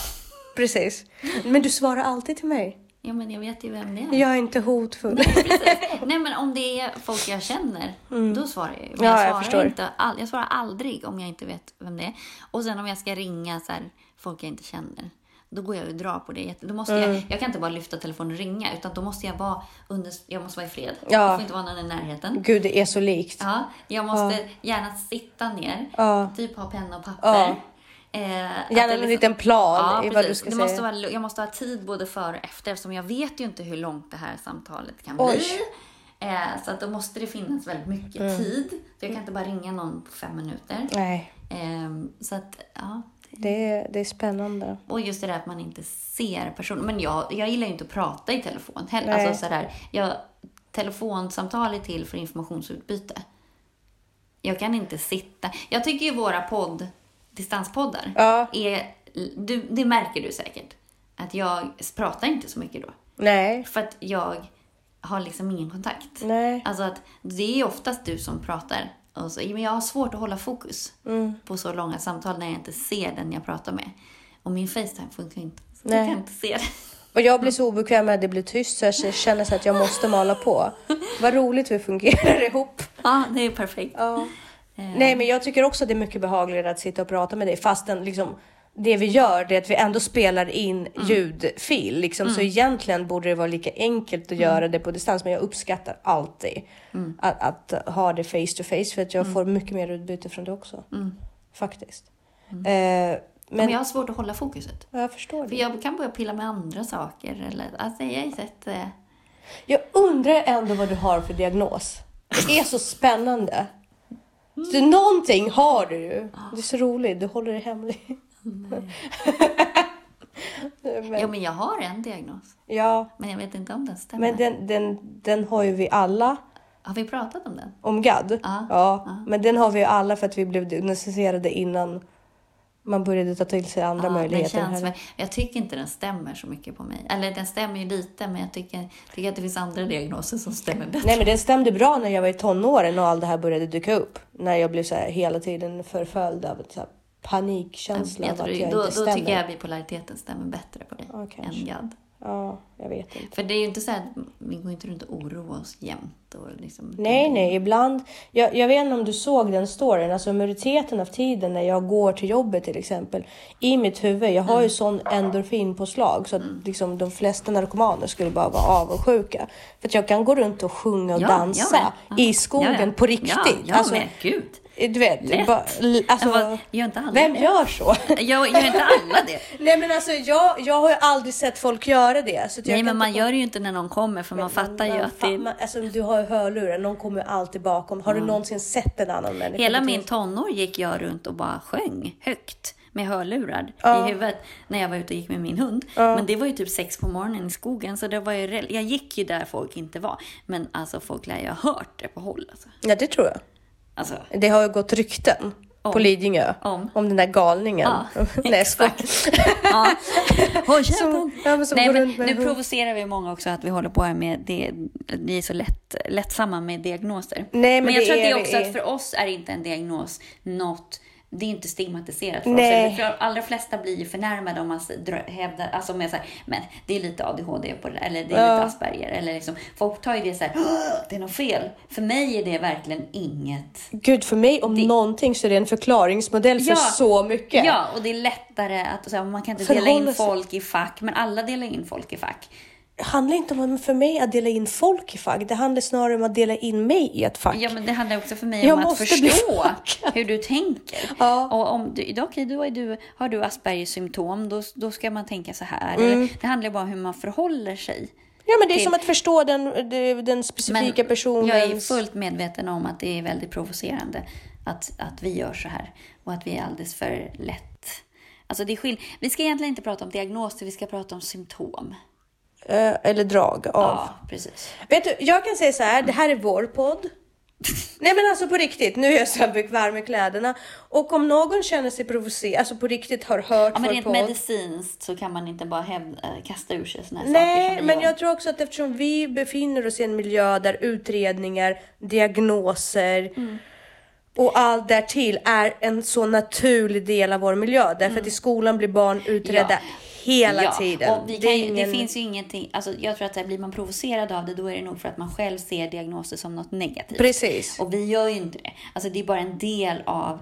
precis. Men du svarar alltid till mig. Ja, men jag vet ju vem det är. Jag är inte hotfull. Nej, men om det är folk jag känner, då svarar jag ju. Men Mm. Ja, jag jag, svarar inte, all, jag svarar aldrig om jag inte vet vem det är. Och sen om jag ska ringa så här, folk jag inte känner, då går jag och drar på det. Då måste Mm. jag, jag kan inte bara lyfta telefonen och ringa, utan då måste jag vara under, jag måste vara i fred. Ja. Jag får inte vara någon i närheten. Gud, det är så likt. Ja, jag måste gärna sitta ner, Ja. typ ha penna och papper. Ja. Eh, Gärna en liksom- liten plan Ja, i vad du ska det säga. måste vara, jag måste ha tid både före och efter eftersom jag vet ju inte hur långt det här samtalet kan Oj. bli. Eh, så att då måste det finnas väldigt mycket Mm. tid. Så jag kan inte bara ringa någon på fem minuter. Nej, Eh, så att, ja. Det är, det är spännande. Och just det där att man inte ser personen. Men jag, jag gillar ju inte att prata i telefon heller. Alltså sådär, jag, telefonsamtal är till för informationsutbyte. Jag kan inte sitta. Jag tycker ju våra podd, distanspoddar, Ja. är, du, det märker du säkert. Att jag pratar inte så mycket då. Nej, För att jag har liksom ingen kontakt. nej. Alltså att det är oftast du som pratar. Och så, men jag har svårt att hålla fokus Mm. på så långa samtal när jag inte ser den jag pratar med. Och min Facetime funkar inte. Så Nej. jag kan inte se det. <laughs> Och jag blir så obekväm när det blir tyst så jag känner så att jag måste mala på. Vad roligt vi fungerar <laughs> ihop. Ja, det är perfekt. Ja. Eh, Nej, men jag tycker också att det är mycket behagligare att sitta och prata med dig fastän liksom det vi gör det är att vi ändå spelar in ljudfil. Liksom. Så egentligen borde det vara lika enkelt att göra det på distans. Men jag uppskattar alltid att, att ha det face to face för att jag får mycket mer utbyte från det också. Faktiskt. Eh, men Men jag har svårt att hålla fokuset. jag förstår För det. jag kan börja pilla med andra saker. Eller, alltså jag sett... Eh, Jag undrar ändå vad du har för diagnos. Det är så spännande. Så någonting har du ju. Det är så roligt, du håller det hemligt. Men, <laughs> Jo, men jag har en diagnos. ja, Men jag vet inte om den stämmer. men den, den, den har ju vi alla Har vi pratat om den? om GAD. Ja, ja, Men den har vi ju alla för att vi blev diagnostiserade innan man började ta till sig andra Ja, den möjligheter. känns här. jag tycker inte den stämmer så mycket på mig. Eller den stämmer ju lite, men jag tycker, tycker att det finns andra diagnoser som stämmer bättre. Nej men den stämde bra när jag var i tonåren och allt det här började dyka upp. När jag blev så här hela tiden förföljd av så här panikkänsla jag av att jag då, inte då stämmer. tycker jag bipolariteten stämmer bättre på dig Ja, än GAD. Ja, jag vet inte. För det är ju inte så att vi går inte runt och oroar oss jämt. Och liksom, Nej, nej, ibland. Jag, jag vet inte om du såg den storyn. Alltså majoriteten av tiden när jag går till jobbet till exempel. I mitt huvud, jag har ju sån endorfinpåslag så att liksom, de flesta narkomaner skulle bara vara avundsjuka. För att jag kan gå runt och sjunga och Ja, dansa. Ja. i skogen Ja, ja. på riktigt. Ja, jag alltså, med. Gud. Du vet, Lätt. bara, alltså, Men vad- gör inte alla vem det? gör så? <laughs> Jag gör inte alla det. <laughs> Nej men alltså jag, jag har ju aldrig sett folk göra det. Så Nej, men man inte- gör det ju inte när någon kommer för man fattar ju man att det fa- man, alltså, Du har ju hörlurar, någon kommer ju alltid bakom. Har du någonsin sett en annan människa? Hela min tonår gick jag runt och bara sjöng högt med hörlurar Ja. i huvudet när jag var ute och gick med min hund. Men det var ju typ sex på morgonen i skogen så det var ju, jag gick ju där folk inte var. Men alltså folk lär ju ha hört det på håll alltså. Ja det tror jag. Alltså Det har ju gått rykten på Om. Lidingö Om. den där galningen. Ja, <laughs> Nej, jag skojar. ja. <laughs> Håll Som- ja, men som Nej, men nu provocerar vi många också att vi håller på här med det. Vi är så lätt, lättsamma med diagnoser. Nej, men jag det tror att det är är också att för oss är inte en diagnos något det är inte stigmatiserat för Nej. oss. För de allra flesta blir ju förnärmade om man hävdar, alltså med så här, men det är lite ADHD på det, eller det är Ja. lite Asperger. Eller liksom, folk tar ju det så här, "Åh, det är något fel. För mig är det verkligen inget. Gud, för mig om någonting så är det en förklaringsmodell för Ja. så mycket. Ja, och det är lättare att, så här, man kan inte dela in folk i fack, men alla delar in folk i fack. Handlar inte om för mig att dela in folk i fack. Det handlar snarare om att dela in mig i ett fack. Ja, men det handlar också för mig Jag om att förstå hur du tänker. Ja. Och om du, okej, då är du, har du Aspergers symptom, då, då ska man tänka så här. Mm. Eller, det handlar bara om hur man förhåller sig. Ja, men det är till- som att förstå den, den, specifika personens... jag är fullt medveten om att det är väldigt provocerande att, att vi gör så här. Och att vi är alldeles för lätt... Alltså det är skill- vi ska egentligen inte prata om diagnoser, vi ska prata om symptom. Eh, eller drag av. Ja, precis. Vet du, jag kan säga så här, det här är vår podd. Nej men alltså på riktigt, nu är jag här bekväm med kläderna. Och om någon känner sig provocerad, alltså på riktigt har hört Ja, men vår rent podd- medicinskt så kan man inte bara hävda, äh, kasta ur sig såna här saker Nej, som vi men gör. jag tror också att eftersom vi befinner oss i en miljö där utredningar, diagnoser Mm. och allt därtill är en så naturlig del av vår miljö. Därför att i skolan blir barn utredda Mm. Hela ja, tiden. Och vi Det kan, ju- ingen- det finns ju ingenting, alltså jag tror att där blir man provocerad av det, då är det nog för att man själv ser diagnoser som något negativt. Precis. Och vi gör ju inte det. Alltså det är bara en del av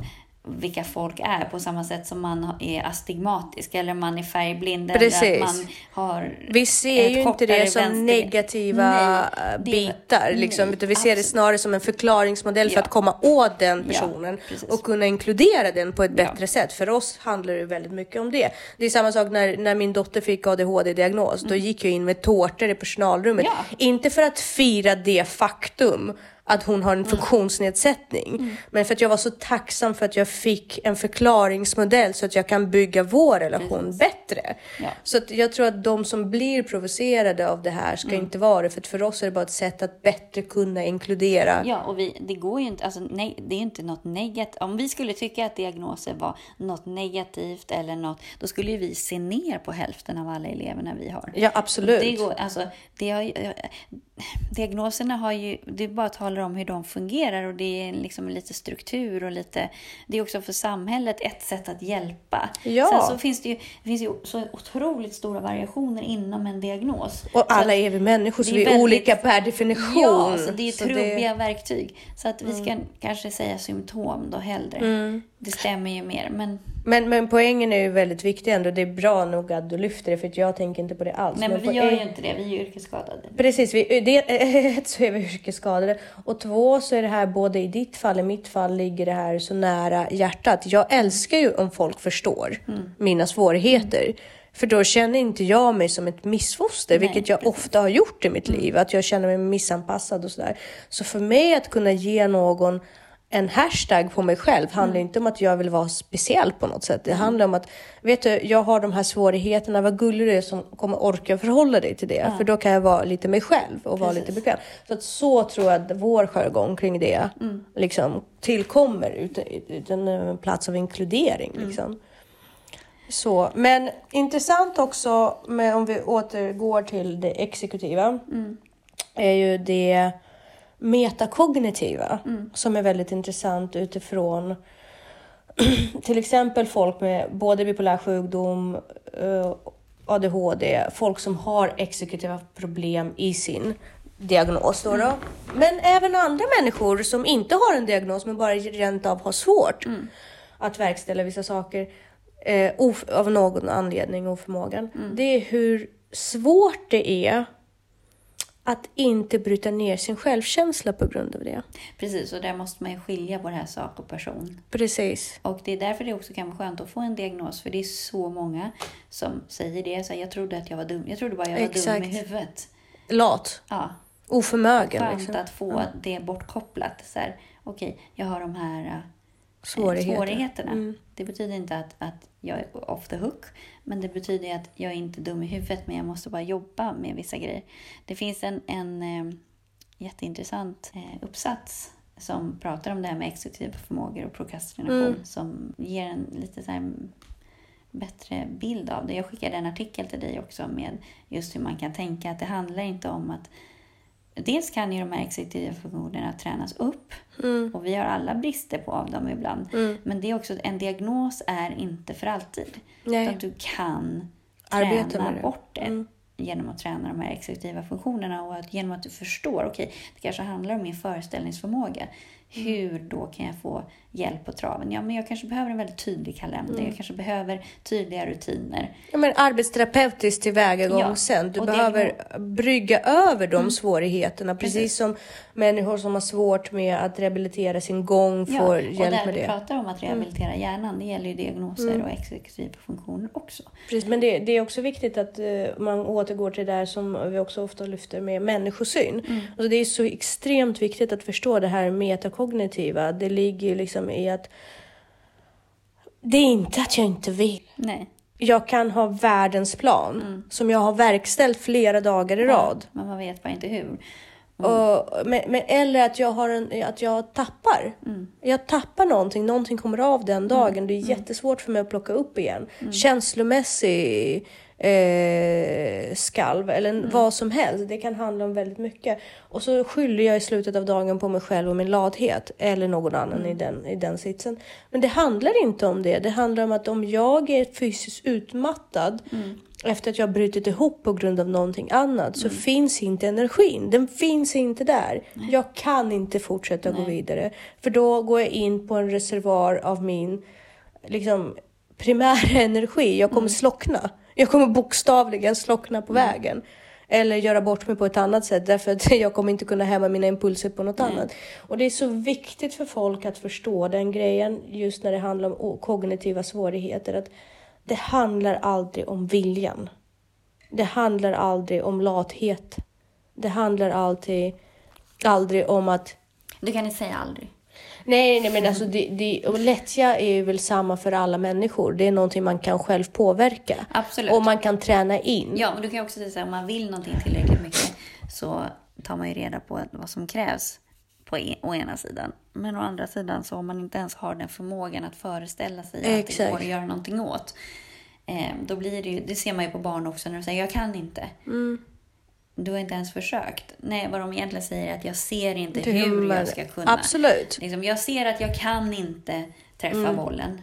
vilka folk är på samma sätt som man är astigmatisk eller man är färgblind eller Precis. att man har Vi ser ju inte det som vänster- negativa Nej, det- bitar, liksom, nej, utan vi ser det snarare som en förklaringsmodell för Ja. att komma åt den Ja, personen precis. och kunna inkludera den på ett Ja. bättre sätt. För oss handlar det väldigt mycket om det. Det är samma sak när, när min dotter fick ADHD-diagnos. Då gick jag in med tårtor i personalrummet. Mm. Ja. Inte för att fira det faktum att hon har en Mm. funktionsnedsättning. Men för att jag var så tacksam för att jag fick en förklaringsmodell så att jag kan bygga vår relation bättre. Ja. Så att jag tror att de som blir provocerade av det här ska Mm. inte vara det. För för oss är det bara ett sätt att bättre kunna inkludera. Ja, och vi, det går ju inte, alltså, nej, det är inte något negativt. Om vi skulle tycka att diagnoser var något negativt eller något, då skulle ju vi se ner på hälften av alla eleverna vi har. Ja, absolut. Det går, alltså, det har, diagnoserna har ju, det bara talar om hur de fungerar och det är liksom lite struktur och lite, det är också för samhället ett sätt att hjälpa. Ja. Sen så finns det ju, det finns ju så otroligt stora variationer inom en diagnos. Och alla är vi människor så det vi är väldigt- olika per definition. Ja, så det är Så trubbiga verktyg. Så att vi ska Mm. kanske säga symptom då hellre. Det stämmer ju mer. Men, Men, men poängen är ju väldigt viktig ändå. Det är bra nog att du lyfter det för jag tänker inte på det alls. nej, men vi poäng- gör ju inte det. Vi är ju yrkesskadade. Precis, vi, det, ett <laughs> så är vi yrkesskadade och två så är det här både i ditt fall, i mitt fall ligger det här så nära hjärtat. Jag älskar ju om folk förstår Mm. mina svårigheter. För då känner inte jag mig som ett missfoster, Nej, vilket jag precis. ofta har gjort i mitt liv. Att jag känner mig missanpassad och sådär. Så för mig att kunna ge någon en hashtag på mig själv handlar inte om att jag vill vara speciell på något sätt. Det handlar om att, vet du, jag har de här svårigheterna, vad gullig du är som kommer orka förhålla dig till det. För då kan jag vara lite mig själv och vara lite Precis. bekväm. Så att så tror jag att vår jargong kring det liksom tillkommer utan, utan en plats av inkludering. Liksom. Så, men intressant också med, om vi återgår till det exekutiva är ju det metakognitiva som är väldigt intressant utifrån <clears throat> till exempel folk med både bipolär sjukdom, eh, ADHD, folk som har exekutiva problem i sin diagnos. Då då. Men även andra människor som inte har en diagnos men bara rent av har svårt att verkställa vissa saker eh, av någon anledning, oförmågan. Det är hur svårt det är att inte bryta ner sin självkänsla på grund av det. Precis, och där måste man ju skilja på det här sak och person. Precis. Och det är därför det också kan vara skönt att få en diagnos. För det är så många som säger det. Så här, jag trodde att jag var dum. Jag trodde bara jag var Exakt. dum i huvudet. Lat. Ja, Oförmögen. skönt Liksom. att få det bortkopplat. Så här, okej, jag har de här äh, Svårigheter. svårigheterna. Mm. Det betyder inte att, att jag är off the hook. Men det betyder att jag är inte dum i huvudet. Men jag måste bara jobba med vissa grejer. Det finns en, en eh, jätteintressant eh, uppsats som pratar om det här med exekutiva förmågor och prokrastination. Mm. Som ger en lite så här bättre bild av det. Jag skickade en artikel till dig också med just hur man kan tänka att det handlar inte om att Dels kan ju de här exekutiva funktionerna tränas upp Mm. och vi har alla brister på av dem ibland. Men det är också en diagnos är inte för alltid. Nej. Utan du kan Arbeta träna bort det Mm. genom att träna de här exekutiva funktionerna och att, genom att du förstår, okej, det kanske handlar om min föreställningsförmåga. Hur då kan jag få hjälp på traven? Ja, men jag kanske behöver en väldigt tydlig kalender. Mm. Jag kanske behöver tydliga rutiner. Ja, men arbetsterapeutiskt tillvägagångssätt. Ja, Du och det- behöver brygga över de svårigheterna. Precis, Precis. som människor som har svårt med att rehabilitera sin gång får och hjälp där med vi det. Mm. pratar om att rehabilitera hjärnan, det gäller ju diagnoser och exekutiva funktioner också. Precis, men det, det är också viktigt att eh, man återgår till det där som vi också ofta lyfter med människosyn. Mm. Alltså det är så extremt viktigt att förstå det här metakognitiva. Det ligger ju liksom i att det är inte att jag inte vill. Nej. Jag kan ha världens plan som jag har verkställt flera dagar i rad. Men man vet bara inte hur. Och, men, men, eller att jag, har en, att jag tappar. Jag tappar någonting, någonting kommer av den dagen. Det är jättesvårt för mig att plocka upp igen. Känslomässig eh, skalv eller vad som helst. Det kan handla om väldigt mycket. Och så skyller jag i slutet av dagen på mig själv och min lathet eller någon annan i, den, i den sitsen. Men det handlar inte om det. Det handlar om att om jag är fysiskt utmattad efter att jag brutit ihop på grund av någonting annat så finns inte energin. Den finns inte där. Jag kan inte fortsätta gå vidare. För då går jag in på en reservoar av min liksom, primära <laughs> energi. Jag kommer slockna. Jag kommer bokstavligen slockna på vägen. Eller göra bort mig på ett annat sätt därför att <laughs> jag kommer inte kunna hämma mina impulser på något annat. Och det är så viktigt för folk att förstå den grejen just när det handlar om kognitiva svårigheter. Att det handlar aldrig om viljan. Det handlar aldrig om lathet. Det handlar alltid, aldrig om att Du kan inte säga aldrig. Nej, nej men alltså det, det, och lättja är ju väl samma för alla människor. Det är någonting man kan själv påverka. Absolut. Och man kan träna in. Ja, och du kan också säga att om man vill någonting tillräckligt mycket så tar man ju reda på vad som krävs på e- å ena sidan. Men å andra sidan så om man inte ens har den förmågan att föreställa sig att det Exakt. går att göra någonting åt. Eh, då blir det ju, det ser man ju på barn också när de säger jag kan inte. Du har inte ens försökt. Nej, vad de egentligen säger är att jag ser inte är hur jag ska kunna. Absolut. Liksom, jag ser att jag kan inte träffa bollen.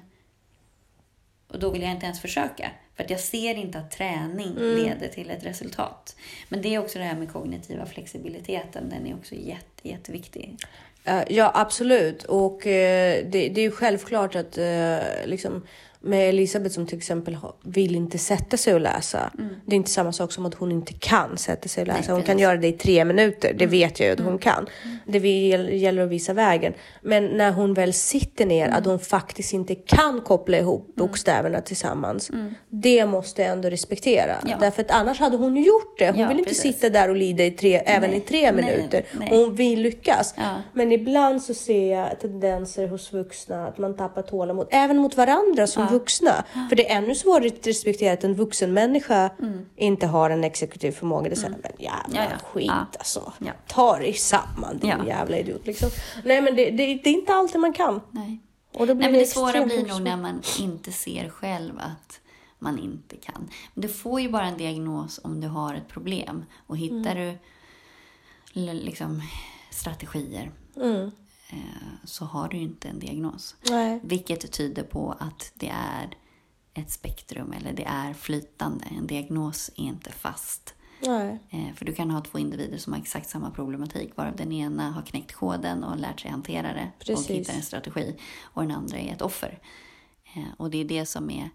Och då vill jag inte ens försöka. För att jag ser inte att träning leder till ett resultat. Men det är också det här med kognitiva flexibiliteten. Den är också jätte, jätteviktig. Eh, Ja, absolut. Och eh, det, det är ju självklart att eh, liksom, med Elisabeth som till exempel vill inte sätta sig och läsa. Det är inte samma sak som att hon inte kan sätta sig och läsa. Mm. Nej, hon kan. Mm. göra det i tre minuter. Det vet jag ju att hon kan. Det vi- gäller att visa vägen. Men när hon väl sitter ner, Mm. att hon faktiskt inte kan koppla ihop bokstäverna tillsammans. Det måste jag ändå respektera. Mm. Ja. Därför att annars hade hon gjort det. Hon Ja, vill inte precis. sitta där och lida i tre, även i tre Nej, minuter. nej. Hon vill lyckas. Ja. Men ibland så ser jag tendenser hos vuxna att man tappar tålamod, även mot varandra som vuxna. För det är ännu svårare att respektera att en vuxen människa inte har en exekutiv förmåga. Det är såhär, men jävla Mm. Ja, ja. skit Ja. alltså. Ja. Ta dig samman din Ja. jävla idiot. Liksom. Nej men det, det, det är inte alltid man kan. Nej. Och då blir Nej, men det svåra extremt blir nog när man inte ser själv att man inte kan. Men du får ju bara en diagnos om du har ett problem. Och hittar Mm. du liksom, strategier Mm. Eh, så har du ju inte en diagnos. Nej. Vilket tyder på att det är ett spektrum eller det är flytande. En diagnos är inte fast. Nej. Eh, För du kan ha två individer som har exakt samma problematik varav den ena har knäckt koden och lärt sig hantera det Precis. och hittar en strategi och den andra är ett offer. Eh, Och det är det som är...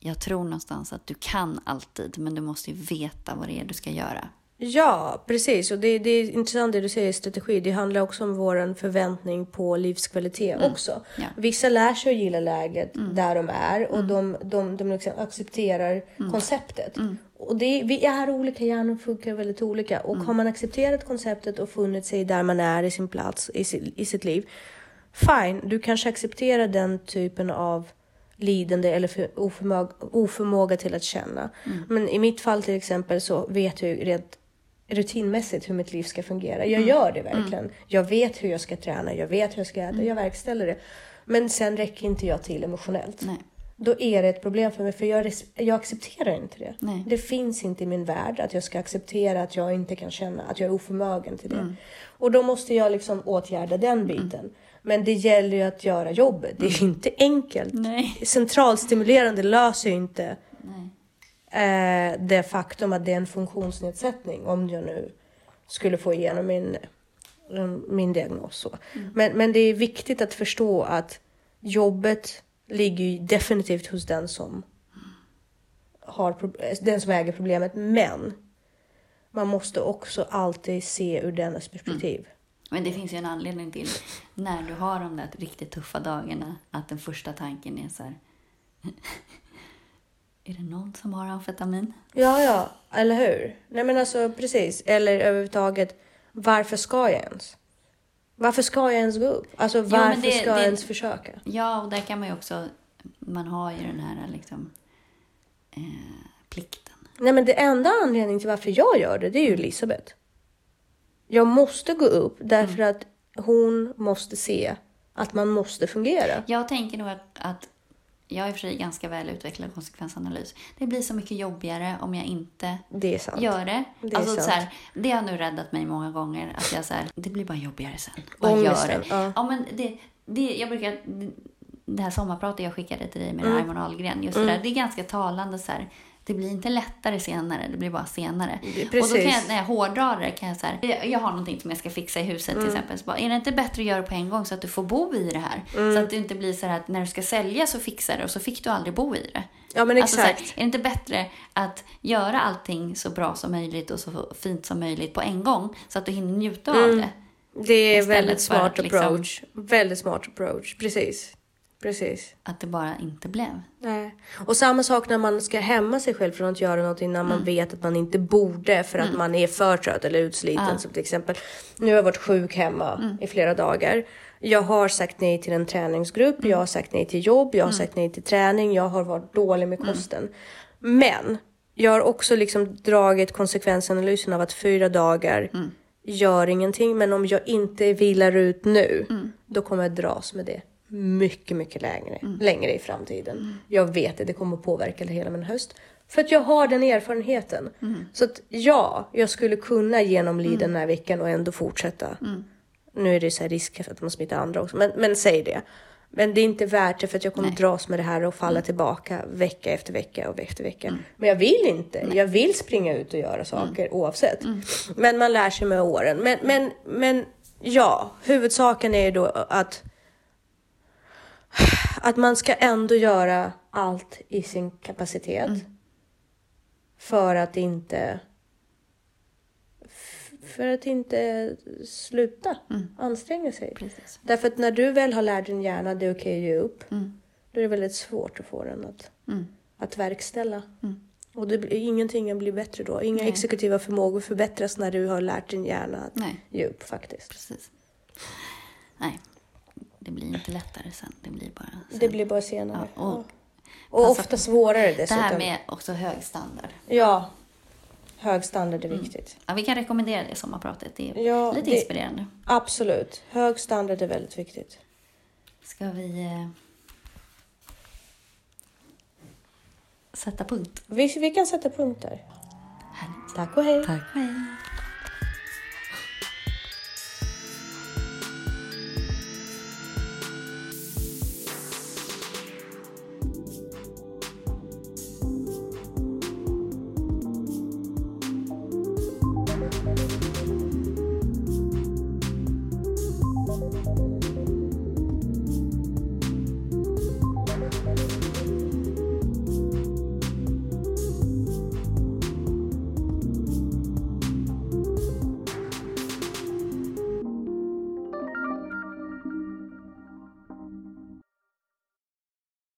Jag tror någonstans att du kan alltid men du måste ju veta vad det är du ska göra. Ja, precis. Och det, det är intressant det du säger strategi. Det handlar också om vår förväntning på livskvalitet också. Mm. Ja. Mm. Vissa lär sig att gilla läget där de är och de, de, de liksom accepterar Mm. konceptet. Och det, vi är olika, hjärnor funkar väldigt olika. Och Mm. har man accepterat konceptet och funnit sig där man är i sin plats i, si, i sitt liv. Fine, du kanske accepterar den typen av lidande eller för, oförmåga, oförmåga till att känna. Mm. Men i mitt fall till exempel så vet jag ju rent rutinmässigt hur mitt liv ska fungera. Jag gör det verkligen. Jag vet hur jag ska träna, jag vet hur jag ska äta, jag verkställer det. Men sen räcker inte jag till emotionellt. Nej. Då är det ett problem för mig, för jag, jag accepterar inte det. Nej. Det finns inte i min värld att jag ska acceptera att jag inte kan känna, att jag är oförmögen till det. Och då måste jag liksom åtgärda den biten. Men det gäller ju att göra jobbet. Det är inte enkelt. Nej. Centralstimulerande löser ju inte Nej. Eh, det faktum att det är en funktionsnedsättning om jag nu skulle få igenom min, min diagnos. Så. Men, men det är viktigt att förstå att jobbet ligger ju definitivt hos den som har den som äger problemet. Men man måste också alltid se ur dennes perspektiv. Men det finns ju en anledning till när du har de där riktigt tuffa dagarna att den första tanken är så här. <laughs> Är det någon som har amfetamin? Ja, ja, eller hur? Nej men alltså precis. Eller överhuvudtaget, varför ska jag ens? Varför ska jag ens gå upp? Alltså varför det- ska jag det- ens försöka? Ja, och där kan man ju också... Man har ju den här liksom... Eh, plikten. Nej men det enda anledningen till varför jag gör det, det är ju Elisabeth. jag måste gå upp därför att hon måste se att man måste fungera. Jag tänker nog att, att jag är i och för sig ganska väl utvecklad konsekvensanalys. Det blir så mycket jobbigare om jag inte Det gör det. Det är alltså, så här, det har nu räddat mig många gånger. Att jag så här, det blir bara jobbigare sen. Bara gör Ångesten, det. ja. Ja, men det, det, jag brukar, det här sommarpratet jag skickade till dig med Mm. Raymond Ahlgren. Just det, där, det är ganska talande. Så här, det blir inte lättare senare, det blir bara senare. Det- Och då kan precis. jag, när jag hårdrar det, kan jag så här, jag- har någonting som jag ska fixa i huset Mm. till exempel. Så bara, är det inte bättre att göra det på en gång så att du får bo i det här? Mm. Så att det inte blir så här att när du ska sälja så fixar det och så fick du aldrig bo i det. Ja, men Alltså så här, exakt. är det inte bättre att göra allting så bra som möjligt och så fint som möjligt på en gång så att du hinner njuta Mm. av det? Det är väldigt smart liksom- approach. Väldigt smart approach. Precis. Precis. Att det bara inte blev. Nej. Och samma sak när man ska hämma sig själv från att göra någonting när man vet att man inte borde för att man är för trött eller utsliten. Som till exempel, nu har jag varit sjuk hemma i flera dagar. Jag har sagt nej till en träningsgrupp, jag har sagt nej till jobb, jag har sagt nej till träning, jag har varit dålig med kosten. Men jag har också liksom dragit konsekvensanalysen av att fyra dagar gör ingenting. Men om jag inte vilar ut nu, då kommer jag dras med det mycket, mycket längre, längre i framtiden. Jag vet det, det kommer påverka hela min höst. För att jag har den erfarenheten. Så att ja, jag skulle kunna genomlida den här veckan och ändå fortsätta. Nu är det så här risk för att man smittar andra också, men, men säg det. Men det är inte värt det för att jag kommer dras med det här och falla tillbaka vecka efter vecka och vecka efter vecka. Men jag vill inte. Jag vill springa ut och göra saker oavsett. Men man lär sig med åren. Men, men, men ja, huvudsaken är ju då att att man ska ändå göra allt i sin kapacitet. För att inte för att inte sluta anstränga sig. Precis. Därför att när du väl har lärt din hjärna det är okej att ge upp, då är det väldigt svårt att få den att, att verkställa. Och det blir, ingenting blir bättre då. Inga Nej. exekutiva förmågor förbättras när du har lärt din hjärna att Nej. ge upp faktiskt. Precis. Nej, det blir inte lättare sen. Det blir bara sen. Det blir bara senare. Ja, och. Och ofta svårare Det dessutom. här med också hög standard. Ja, hög standard är viktigt. Ja, vi kan rekommendera det sommarpratet. Det är Ja, lite det- inspirerande. Absolut. Hög standard är väldigt viktigt. Ska vi eh, sätta punkt? Vi, vi kan sätta punkt där. Härligt. Tack och hej. Tack. Hej.